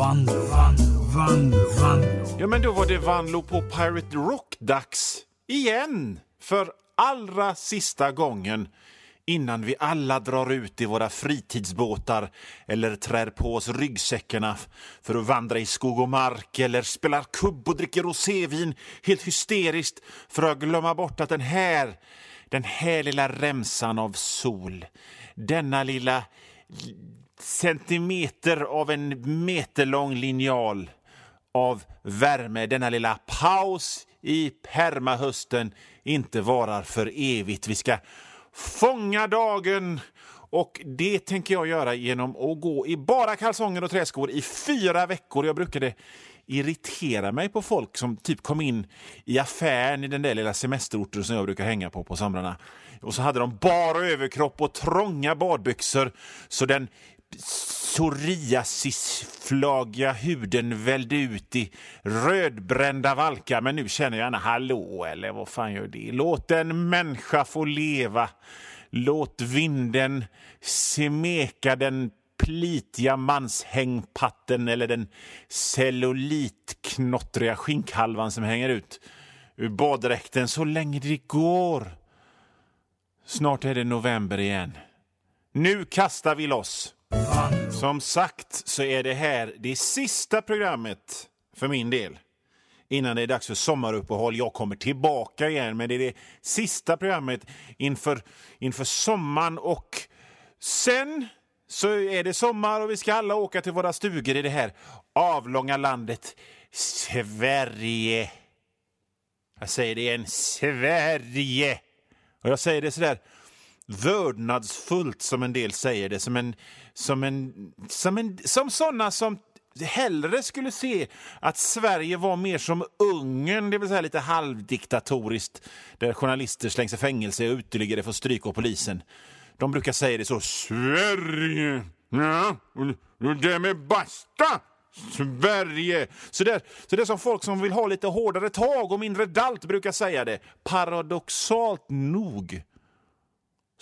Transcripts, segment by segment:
Vanlo, Vanlo, Vanlo, Vanlo. Ja, men då var det Vanlo på Pirate Rock-dags igen. För allra sista gången innan vi alla drar ut i våra fritidsbåtar eller trär på oss ryggsäckarna för att vandra i skog och mark eller spelar kubb och dricker rosévin helt hysteriskt för att glömma bort att den här, den här lilla remsan av sol, denna lilla centimeter av en meterlång linjal av värme, denna lilla paus i permahösten inte varar för evigt. Vi ska fånga dagen och det tänker jag göra genom att gå i bara kalsonger och träskor i fyra veckor. Jag brukade irritera mig på folk som typ kom in i affären i den där lilla semesterorten som jag brukar hänga på på somrarna. Och så hade de bara överkropp och trånga badbyxor så den psoriasisflagiga huden välde ut i rödbrända valkar. Men nu känner jag gärna hallå, eller vad fan gör det? Låt en människa få leva. Låt vinden smeka den plitiga manshängpatten eller den cellulitknottriga skinkhalvan som hänger ut ur baddräkten så länge det går. Snart är det november igen. Nu kastar vi loss. Som sagt så är det här det sista programmet för min del innan det är dags för sommaruppehåll. Jag kommer tillbaka igen, men det är det sista programmet inför, inför sommaren. Och sen så är det sommar och vi ska alla åka till våra stugor i det här avlånga landet Sverige. Jag säger det igen, Sverige. Och jag säger det sådär vördnadsfullt som en del säger det, som en, som en, som en, som sådana som hellre skulle se att Sverige var mer som Ungern, det vill säga lite halvdiktatoriskt, där journalister slängs i fängelse och uteliggare får stryk av polisen. De brukar säga det så. Sverige! Ja, och därmed basta! Sverige! Så det, så det är som folk som vill ha lite hårdare tag och mindre dalt brukar säga det. Paradoxalt nog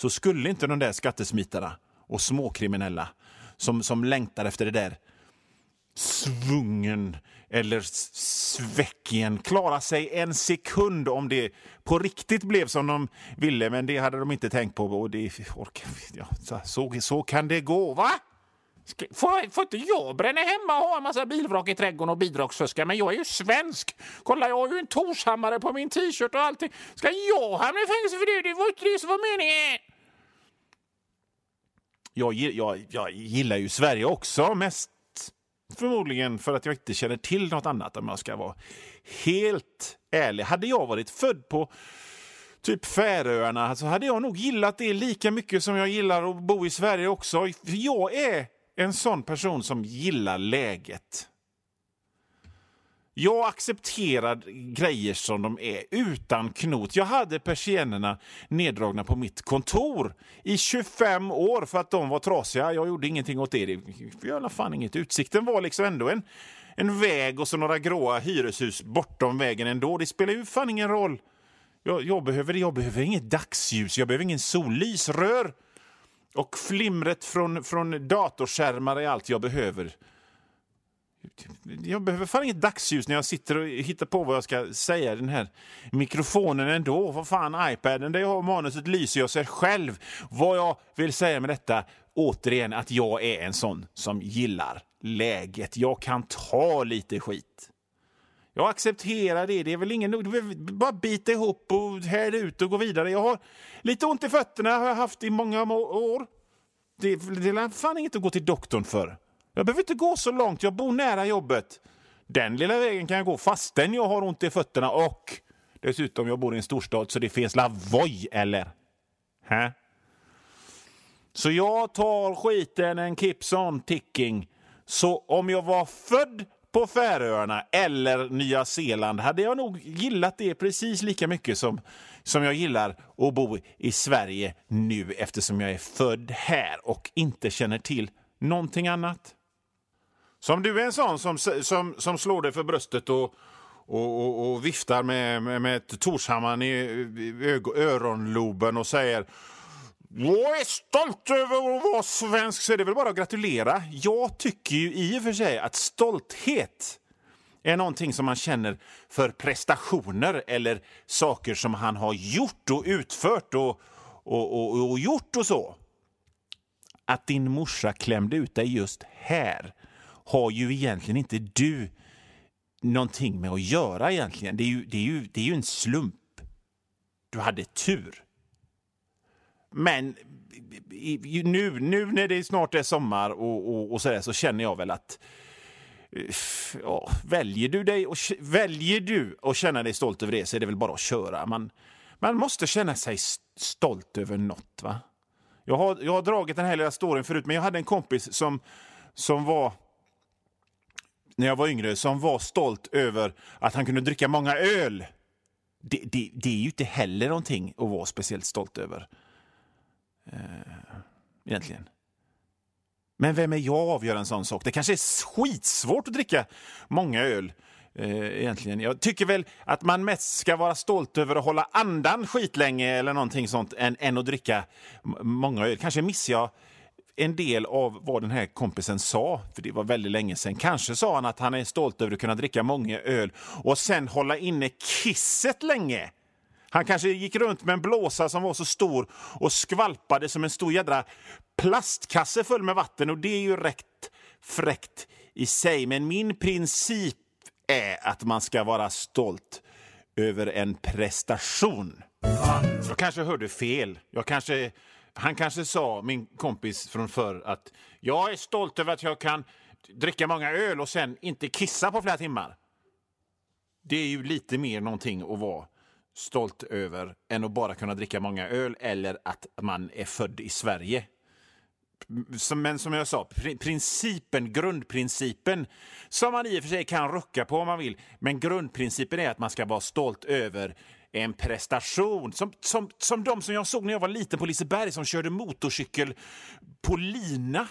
så skulle inte de där skattesmitarna och småkriminella som, som längtar efter det där svungen eller svecken klara sig en sekund om det på riktigt blev som de ville, men det hade de inte tänkt på. Och det, orkar, ja, så, så kan det gå, va? Får, får inte jag bränna hemma och ha en massa bilvrak i trädgården och bidragsfuska? Men jag är ju svensk. Kolla, jag har ju en Torshammare på min t-shirt och allting. Ska jag hamna i fängelse för det? Det var inte det som var meningen. Jag, jag, jag gillar ju Sverige också, mest förmodligen för att jag inte känner till något annat om jag ska vara helt ärlig. Hade jag varit född på typ Färöarna så hade jag nog gillat det lika mycket som jag gillar att bo i Sverige också. För jag är en sån person som gillar läget. Jag accepterar grejer som de är, utan knot. Jag hade persiennerna neddragna på mitt kontor i 25 år för att de var trasiga. Jag gjorde ingenting åt det. Det fan inget. Utsikten var liksom ändå en, en väg och så några gråa hyreshus bortom vägen ändå. Det spelar ju fan ingen roll. Jag, jag, behöver, jag behöver inget dagsljus, jag behöver ingen sollysrör. Och flimret från, från datorskärmar är allt jag behöver. Jag behöver fan inget dagsljus när jag sitter och hittar på vad jag ska säga. Den här mikrofonen ändå. Vad fan, iPaden där jag har manuset lyser jag sig själv. Vad jag vill säga med detta, återigen, att jag är en sån som gillar läget. Jag kan ta lite skit. Jag accepterar det. Det är väl ingen... Bara bita ihop och härda ut och gå vidare. Jag har lite ont i fötterna, har jag haft i många år. Det, det är fan inget att gå till doktorn för. Jag behöver inte gå så långt, jag bor nära jobbet. Den lilla vägen kan jag gå fastän jag har ont i fötterna och dessutom jag bor i en storstad så det finns lavoj, eller? Hä? Så jag tar skiten en keeps on ticking. Så om jag var född på Färöarna eller Nya Zeeland hade jag nog gillat det precis lika mycket som, som jag gillar att bo i Sverige nu eftersom jag är född här och inte känner till någonting annat. Så om du är en sån som, som, som slår dig för bröstet och, och, och, och viftar med, med, med Torshammaren i öronloben och säger jag är stolt över att vara svensk, så är det väl bara att gratulera. Jag tycker ju i och för sig att stolthet är någonting som man känner för prestationer eller saker som han har gjort och utfört och, och, och, och gjort och så. Att din morsa klämde ut dig just här har ju egentligen inte du någonting med att göra egentligen. Det är ju, det är ju, det är ju en slump. Du hade tur. Men nu, nu när det snart är sommar och, och, och så, där, så känner jag väl att ja, väljer, du dig och, väljer du att känna dig stolt över det så är det väl bara att köra. Man, man måste känna sig stolt över något. Va? Jag, har, jag har dragit den här lilla storyn förut, men jag hade en kompis som, som var när jag var yngre som var stolt över att han kunde dricka många öl. Det, det, det är ju inte heller någonting att vara speciellt stolt över. Eh, egentligen. Men vem är jag att avgöra en sån sak? Det kanske är skitsvårt att dricka många öl. Eh, egentligen. Jag tycker väl att man mest ska vara stolt över att hålla andan skitlänge eller någonting sånt än, än att dricka många öl. Kanske missar jag en del av vad den här kompisen sa, för det var väldigt länge sedan. Kanske sa han att han är stolt över att kunna dricka många öl och sen hålla inne kisset länge. Han kanske gick runt med en blåsa som var så stor och skvalpade som en stor jädra plastkasse full med vatten och det är ju rätt fräckt i sig. Men min princip är att man ska vara stolt över en prestation. Jag kanske hörde fel. Jag kanske, han kanske sa, min kompis från förr, att jag är stolt över att jag kan dricka många öl och sen inte kissa på flera timmar. Det är ju lite mer någonting att vara stolt över än att bara kunna dricka många öl eller att man är född i Sverige. Men som jag sa, principen, grundprincipen som man i och för sig kan rucka på om man vill, men grundprincipen är att man ska vara stolt över en prestation. Som, som, som de som jag såg när jag var liten på Liseberg som körde motorcykel på lina.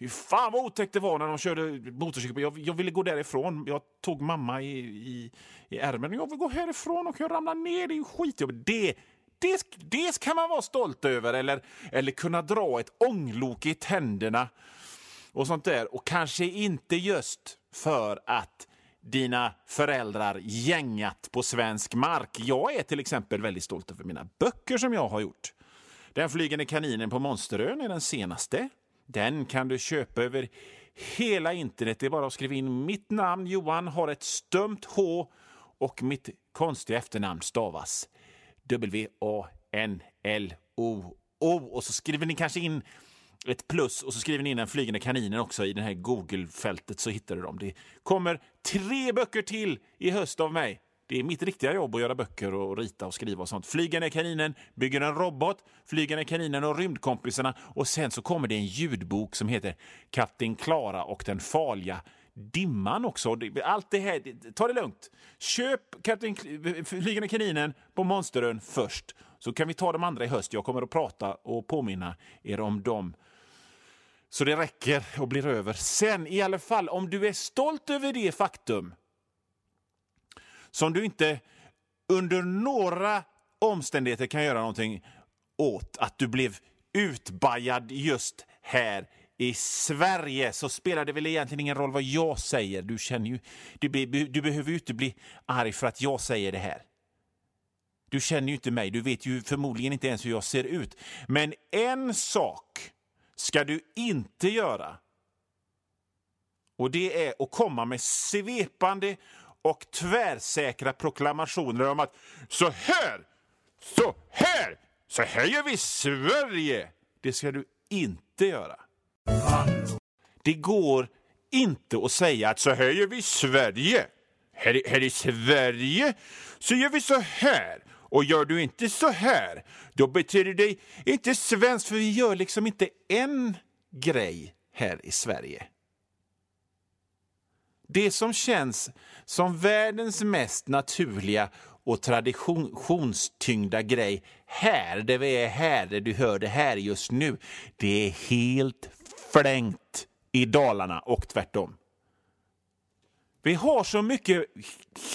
Hur fan vad otäckt det var när de körde motorcykel. Jag, jag ville gå därifrån. Jag tog mamma i, i, i ärmen. Jag vill gå härifrån och jag ramlar ner. Det är skitjobbigt. Det, det, det kan man vara stolt över. Eller, eller kunna dra ett ånglok i tänderna och sånt där. Och kanske inte just för att dina föräldrar gängat på svensk mark. Jag är till exempel väldigt stolt över mina böcker som jag har gjort. Den flygande kaninen på Monsterön är den senaste. Den kan du köpa över hela internet. Det är bara att skriva in mitt namn, Johan, har ett stumt H och mitt konstiga efternamn stavas W-A-N-L-O-O. Och så skriver ni kanske in ett plus och så skriver ni in den flygande kaninen också i det här Google-fältet så hittar du dem. Det kommer tre böcker till i höst av mig. Det är mitt riktiga jobb att göra böcker och rita och skriva och sånt. Flygande kaninen bygger en robot, Flygande kaninen och rymdkompisarna och sen så kommer det en ljudbok som heter Katten Klara och den farliga dimman också. Allt det här, ta det lugnt. Köp Katten, Flygande kaninen på Monsterön först, så kan vi ta de andra i höst. Jag kommer att prata och påminna er om dem så det räcker och blir över. Sen i alla fall, om du är stolt över det faktum som du inte under några omständigheter kan göra någonting åt att du blev utbajad just här i Sverige så spelar det väl egentligen ingen roll vad jag säger. Du, känner ju, du, du behöver ju inte bli arg för att jag säger det här. Du känner ju inte mig, du vet ju förmodligen inte ens hur jag ser ut. Men en sak ska du inte göra. Och det är att komma med svepande och tvärsäkra proklamationer om att så här, så här, så här gör vi i Sverige. Det ska du inte göra. Det går inte att säga att så här gör vi i Sverige. Här, här i Sverige så gör vi så här. Och gör du inte så här, då betyder det inte svenskt, för vi gör liksom inte en grej här i Sverige. Det som känns som världens mest naturliga och traditionstyngda grej här, där vi är här, där du hör det här just nu, det är helt flängt i Dalarna och tvärtom. Vi har så mycket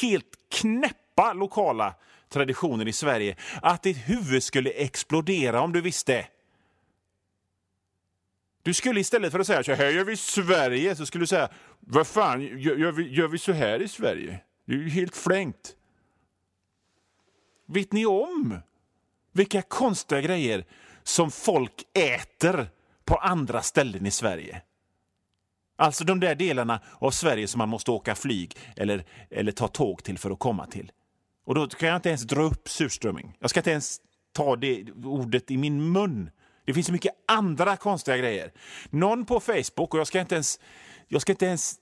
helt knäppa lokala traditioner i Sverige att ditt huvud skulle explodera om du visste. Du skulle istället för att säga så här gör vi i Sverige, så skulle du säga vad fan, gör, gör, vi, gör vi så här i Sverige? Det är ju helt flängt. Vet ni om vilka konstiga grejer som folk äter på andra ställen i Sverige? Alltså de där delarna av Sverige som man måste åka flyg eller, eller ta tåg till för att komma till. Och då kan jag inte ens dra upp surströmming. Jag ska inte ens ta det ordet i min mun. Det finns så mycket andra konstiga grejer. Någon på Facebook, och jag ska inte ens, jag ska inte ens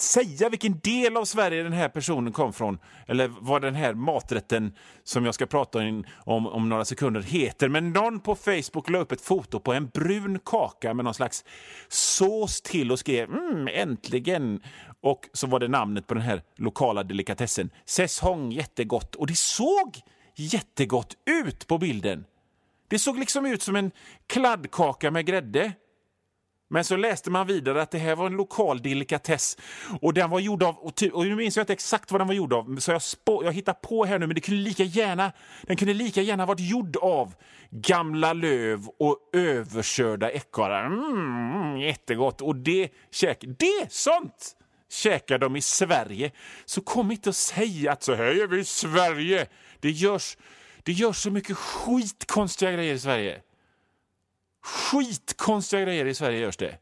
säga vilken del av Sverige den här personen kom från eller vad den här maträtten som jag ska prata om, om, några sekunder heter. Men någon på Facebook la upp ett foto på en brun kaka med någon slags sås till och skrev mm, äntligen. Och så var det namnet på den här lokala delikatessen. Säsong jättegott. Och det såg jättegott ut på bilden. Det såg liksom ut som en kladdkaka med grädde. Men så läste man vidare att det här var en lokal delikatess. Och den var gjord av, och, ty, och nu minns jag inte exakt vad den var gjord av, så jag, spå, jag hittar på här nu, men det kunde lika gärna, den kunde lika gärna varit gjord av gamla löv och överkörda ekorrar. Mm, jättegott! Och det, käk, det sånt käkar de i Sverige. Så kom inte och säg att så här gör vi i Sverige. Det görs, det görs så mycket skitkonstiga grejer i Sverige. Skitkonstiga grejer i Sverige görs det.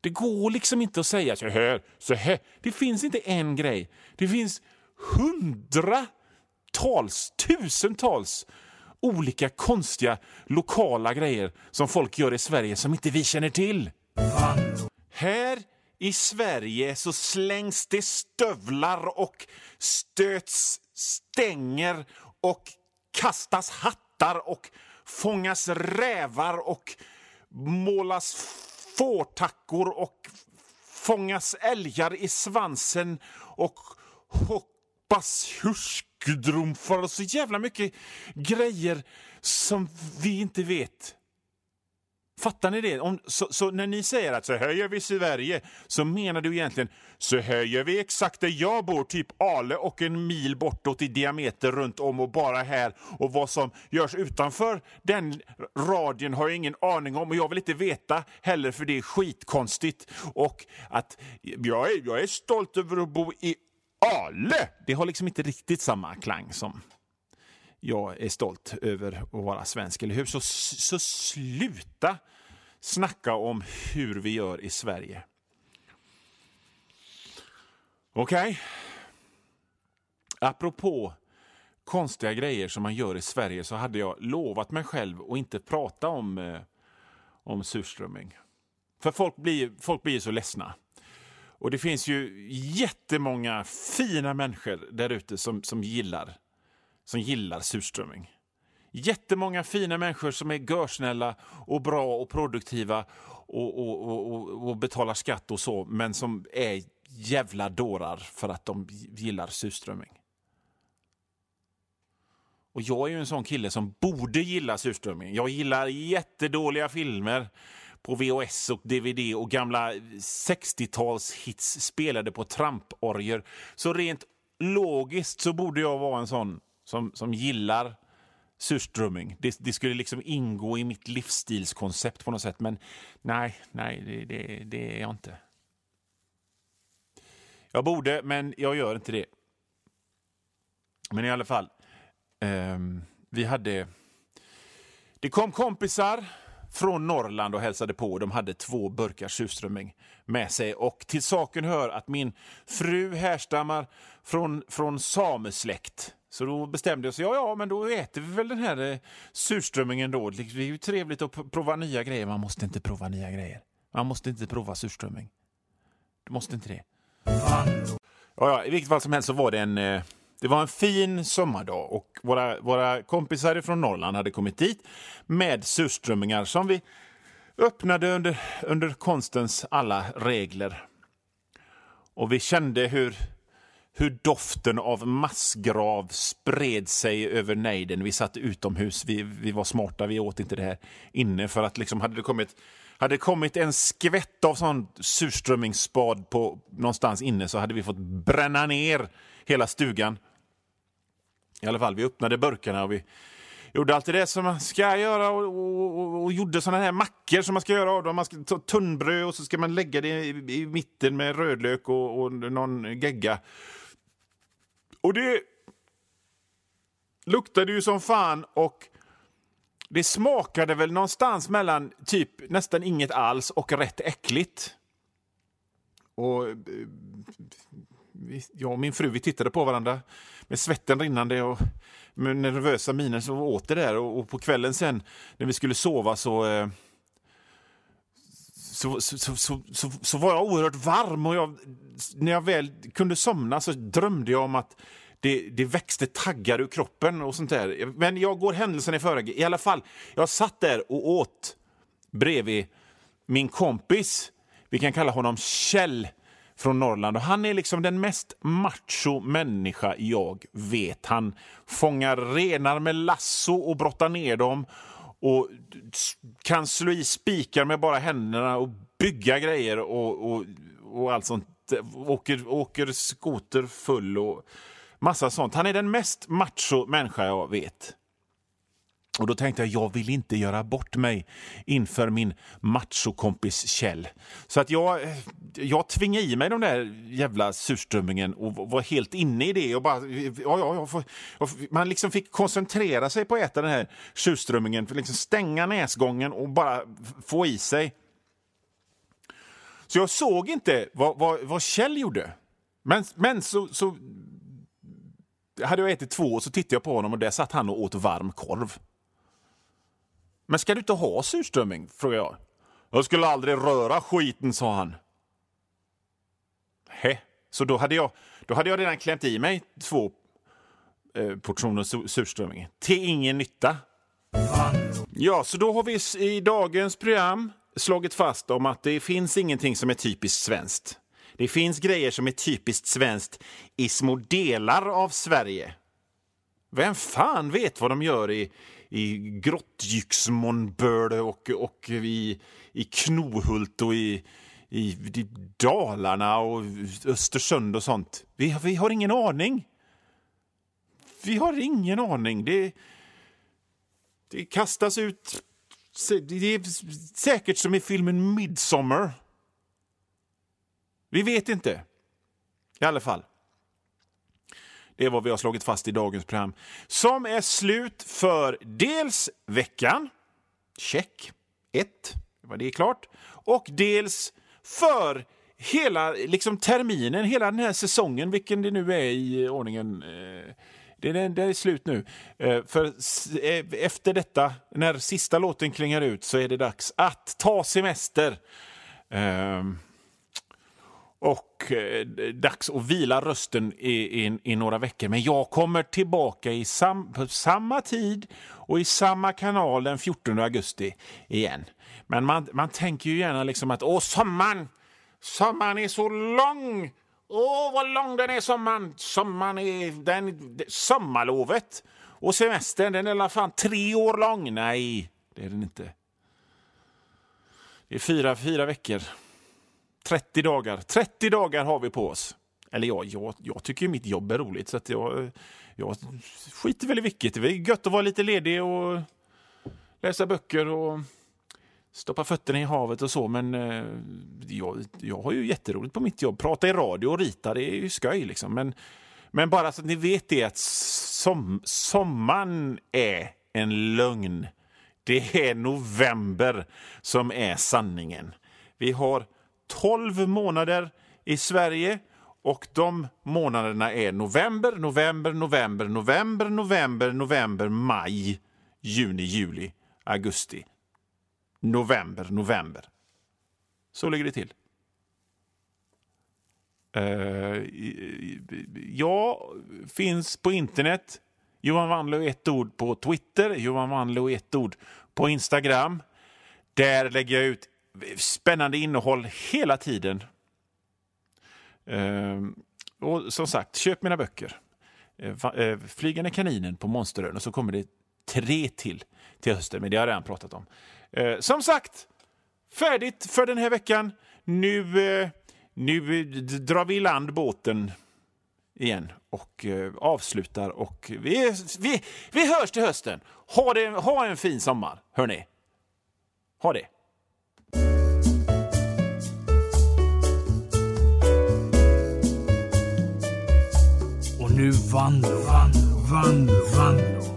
Det går liksom inte att säga så här, så här. Det finns inte en grej. Det finns hundratals, tusentals olika konstiga lokala grejer som folk gör i Sverige som inte vi känner till. Här i Sverige så slängs det stövlar och stöts stänger och kastas hattar och fångas rävar och målas fårtackor och fångas älgar i svansen och hoppas hurskdrumfar och så jävla mycket grejer som vi inte vet. Fattar ni det? Om, så, så, när ni säger att så här gör vi i Sverige så menar du egentligen så här gör vi exakt där jag bor, typ Ale och en mil bortåt i diameter runt om och bara här. Och vad som görs utanför den radien har jag ingen aning om och jag vill inte veta heller för det är skitkonstigt. Och att jag är, jag är stolt över att bo i Ale. Det har liksom inte riktigt samma klang som jag är stolt över att vara svensk, eller hur? Så, så sluta snacka om hur vi gör i Sverige. Okej? Okay. Apropå konstiga grejer som man gör i Sverige så hade jag lovat mig själv att inte prata om, eh, om surströmming. För folk blir, folk blir så ledsna. Och det finns ju jättemånga fina människor där ute som, som gillar som gillar surströmming. Jättemånga fina människor som är görsnälla och bra och produktiva och, och, och, och, betalar skatt och så, men som är jävla dårar för att de gillar surströmming. Och jag är ju en sån kille som borde gilla surströmming. Jag gillar jättedåliga filmer på VHS och DVD och gamla 60-talshits spelade på tramporger. Så rent logiskt så borde jag vara en sån som, som gillar surströmming. Det, det, skulle liksom ingå i mitt livsstilskoncept på något sätt. Men nej, nej, det, det, det är jag inte. Jag borde, men jag gör inte det. Men i alla fall, eh, vi hade... Det kom kompisar från Norrland och hälsade på. De hade två burkar surströmming med sig. Och till saken hör att min fru härstammar från, från samesläkt. Så då bestämde jag oss, ja, ja, men då äter vi väl den här eh, surströmmingen då. Det är ju trevligt att prova nya grejer. Man måste inte prova nya grejer. Man måste inte prova surströmming. Du måste inte det. Ja, ja, I vilket fall som helst så var det en, eh, det var en fin sommardag och våra, våra kompisar från Norrland hade kommit dit med surströmmingar som vi öppnade under, under konstens alla regler. Och vi kände hur hur doften av massgrav spred sig över nejden. Vi satt utomhus, vi, vi var smarta, vi åt inte det här inne. För att liksom hade det kommit, hade det kommit en skvätt av sån surströmmingsspad på någonstans inne så hade vi fått bränna ner hela stugan. I alla fall, vi öppnade burkarna och vi, gjorde allt det som man ska göra och, och, och, och gjorde såna här mackor som man ska göra av dem. Man ska ta tunnbröd och så ska man lägga det i, i mitten med rödlök och, och någon gegga. Och det luktade ju som fan och det smakade väl någonstans mellan typ nästan inget alls och rätt äckligt. Och eh, jag och min fru vi tittade på varandra med svetten rinnande och med nervösa miner så åt det där. Och, och på kvällen sen när vi skulle sova så, eh, så, så, så, så, så, var jag oerhört varm. Och jag, när jag väl kunde somna så drömde jag om att det, det växte taggar ur kroppen och sånt där. Men jag går händelsen i förväg. I alla fall, jag satt där och åt bredvid min kompis. Vi kan kalla honom Kjell från Norrland. Och han är liksom den mest macho människa jag vet. Han fångar renar med lasso och brottar ner dem och kan slå i spikar med bara händerna och bygga grejer och, och, och allt sånt. Åker, åker skoter full och massa sånt. Han är den mest macho människa jag vet. Och då tänkte jag, jag vill inte göra bort mig inför min machokompis Kjell. Så att jag, jag tvingade i mig den där jävla surströmmingen och var helt inne i det. Och bara, ja, ja, får, man liksom fick koncentrera sig på att äta den här surströmmingen, liksom stänga näsgången och bara få i sig. Så jag såg inte vad, vad, vad Kjell gjorde. Men, men så, så hade jag ätit två och så tittade jag på honom och där satt han och åt varm korv. Men ska du inte ha surströmming? frågade jag. Jag skulle aldrig röra skiten, sa han. Hä? Så då hade jag, då hade jag redan klämt i mig två eh, portioner surströmming. Till ingen nytta. Ja, så då har vi i dagens program slagit fast om att det finns ingenting som är typiskt svenskt. Det finns grejer som är typiskt svenskt i små delar av Sverige. Vem fan vet vad de gör i, i Grottgyxmonböle och, och i, i Knohult och i, i, i Dalarna och Östersund och sånt. Vi, vi har ingen aning. Vi har ingen aning. Det, det kastas ut... Det är säkert som i filmen Midsommar. Vi vet inte. I alla fall. Det är vad vi har slagit fast i dagens program. Som är slut för dels veckan. Check. Ett. Var det klart. Och dels för hela liksom, terminen, hela den här säsongen, vilken det nu är i ordningen. Eh, det är, det är slut nu. Eh, för eh, efter detta, när sista låten klingar ut, så är det dags att ta semester. Um och eh, dags att vila rösten i, i, i, några veckor. Men jag kommer tillbaka i sam, på samma tid och i samma kanal den 14 augusti igen. Men man, man tänker ju gärna liksom att åh, sommaren, sommaren är så lång! Åh, vad lång den är, sommaren! Sommaren är den, sommarlovet! Och semestern, den är i alla fall tre år lång. Nej, det är den inte. Det är fyra, fyra veckor. 30 dagar. 30 dagar har vi på oss. Eller ja, jag, jag tycker mitt jobb är roligt så att jag, jag skiter väl i vilket. Det är gött att vara lite ledig och läsa böcker och stoppa fötterna i havet och så. Men eh, jag, jag har ju jätteroligt på mitt jobb. Prata i radio och rita, det är ju skoj liksom. Men, men bara så att ni vet det att som, sommaren är en lögn. Det är november som är sanningen. Vi har 12 månader i Sverige och de månaderna är november, november, november, november, november, november, maj, juni, juli, augusti. November, november. Så ligger det till. Eh, uh, jag finns på internet. Johan Wanlöv ett ord på Twitter, Johan Wanlöv ett ord på Instagram. Där lägger jag ut spännande innehåll hela tiden. Ehm, och som sagt, köp mina böcker. Eh, eh, Flygande kaninen på Monsterön och så kommer det tre till till hösten, men det har jag redan pratat om. Eh, som sagt, färdigt för den här veckan. Nu, nu drar vi i land båten igen och eh, avslutar och vi, vi, vi hörs till hösten. Ha, det, ha en fin sommar, hörni. Ha det. Nu Vanlo, Vanlo, Vanlo, Vanlo.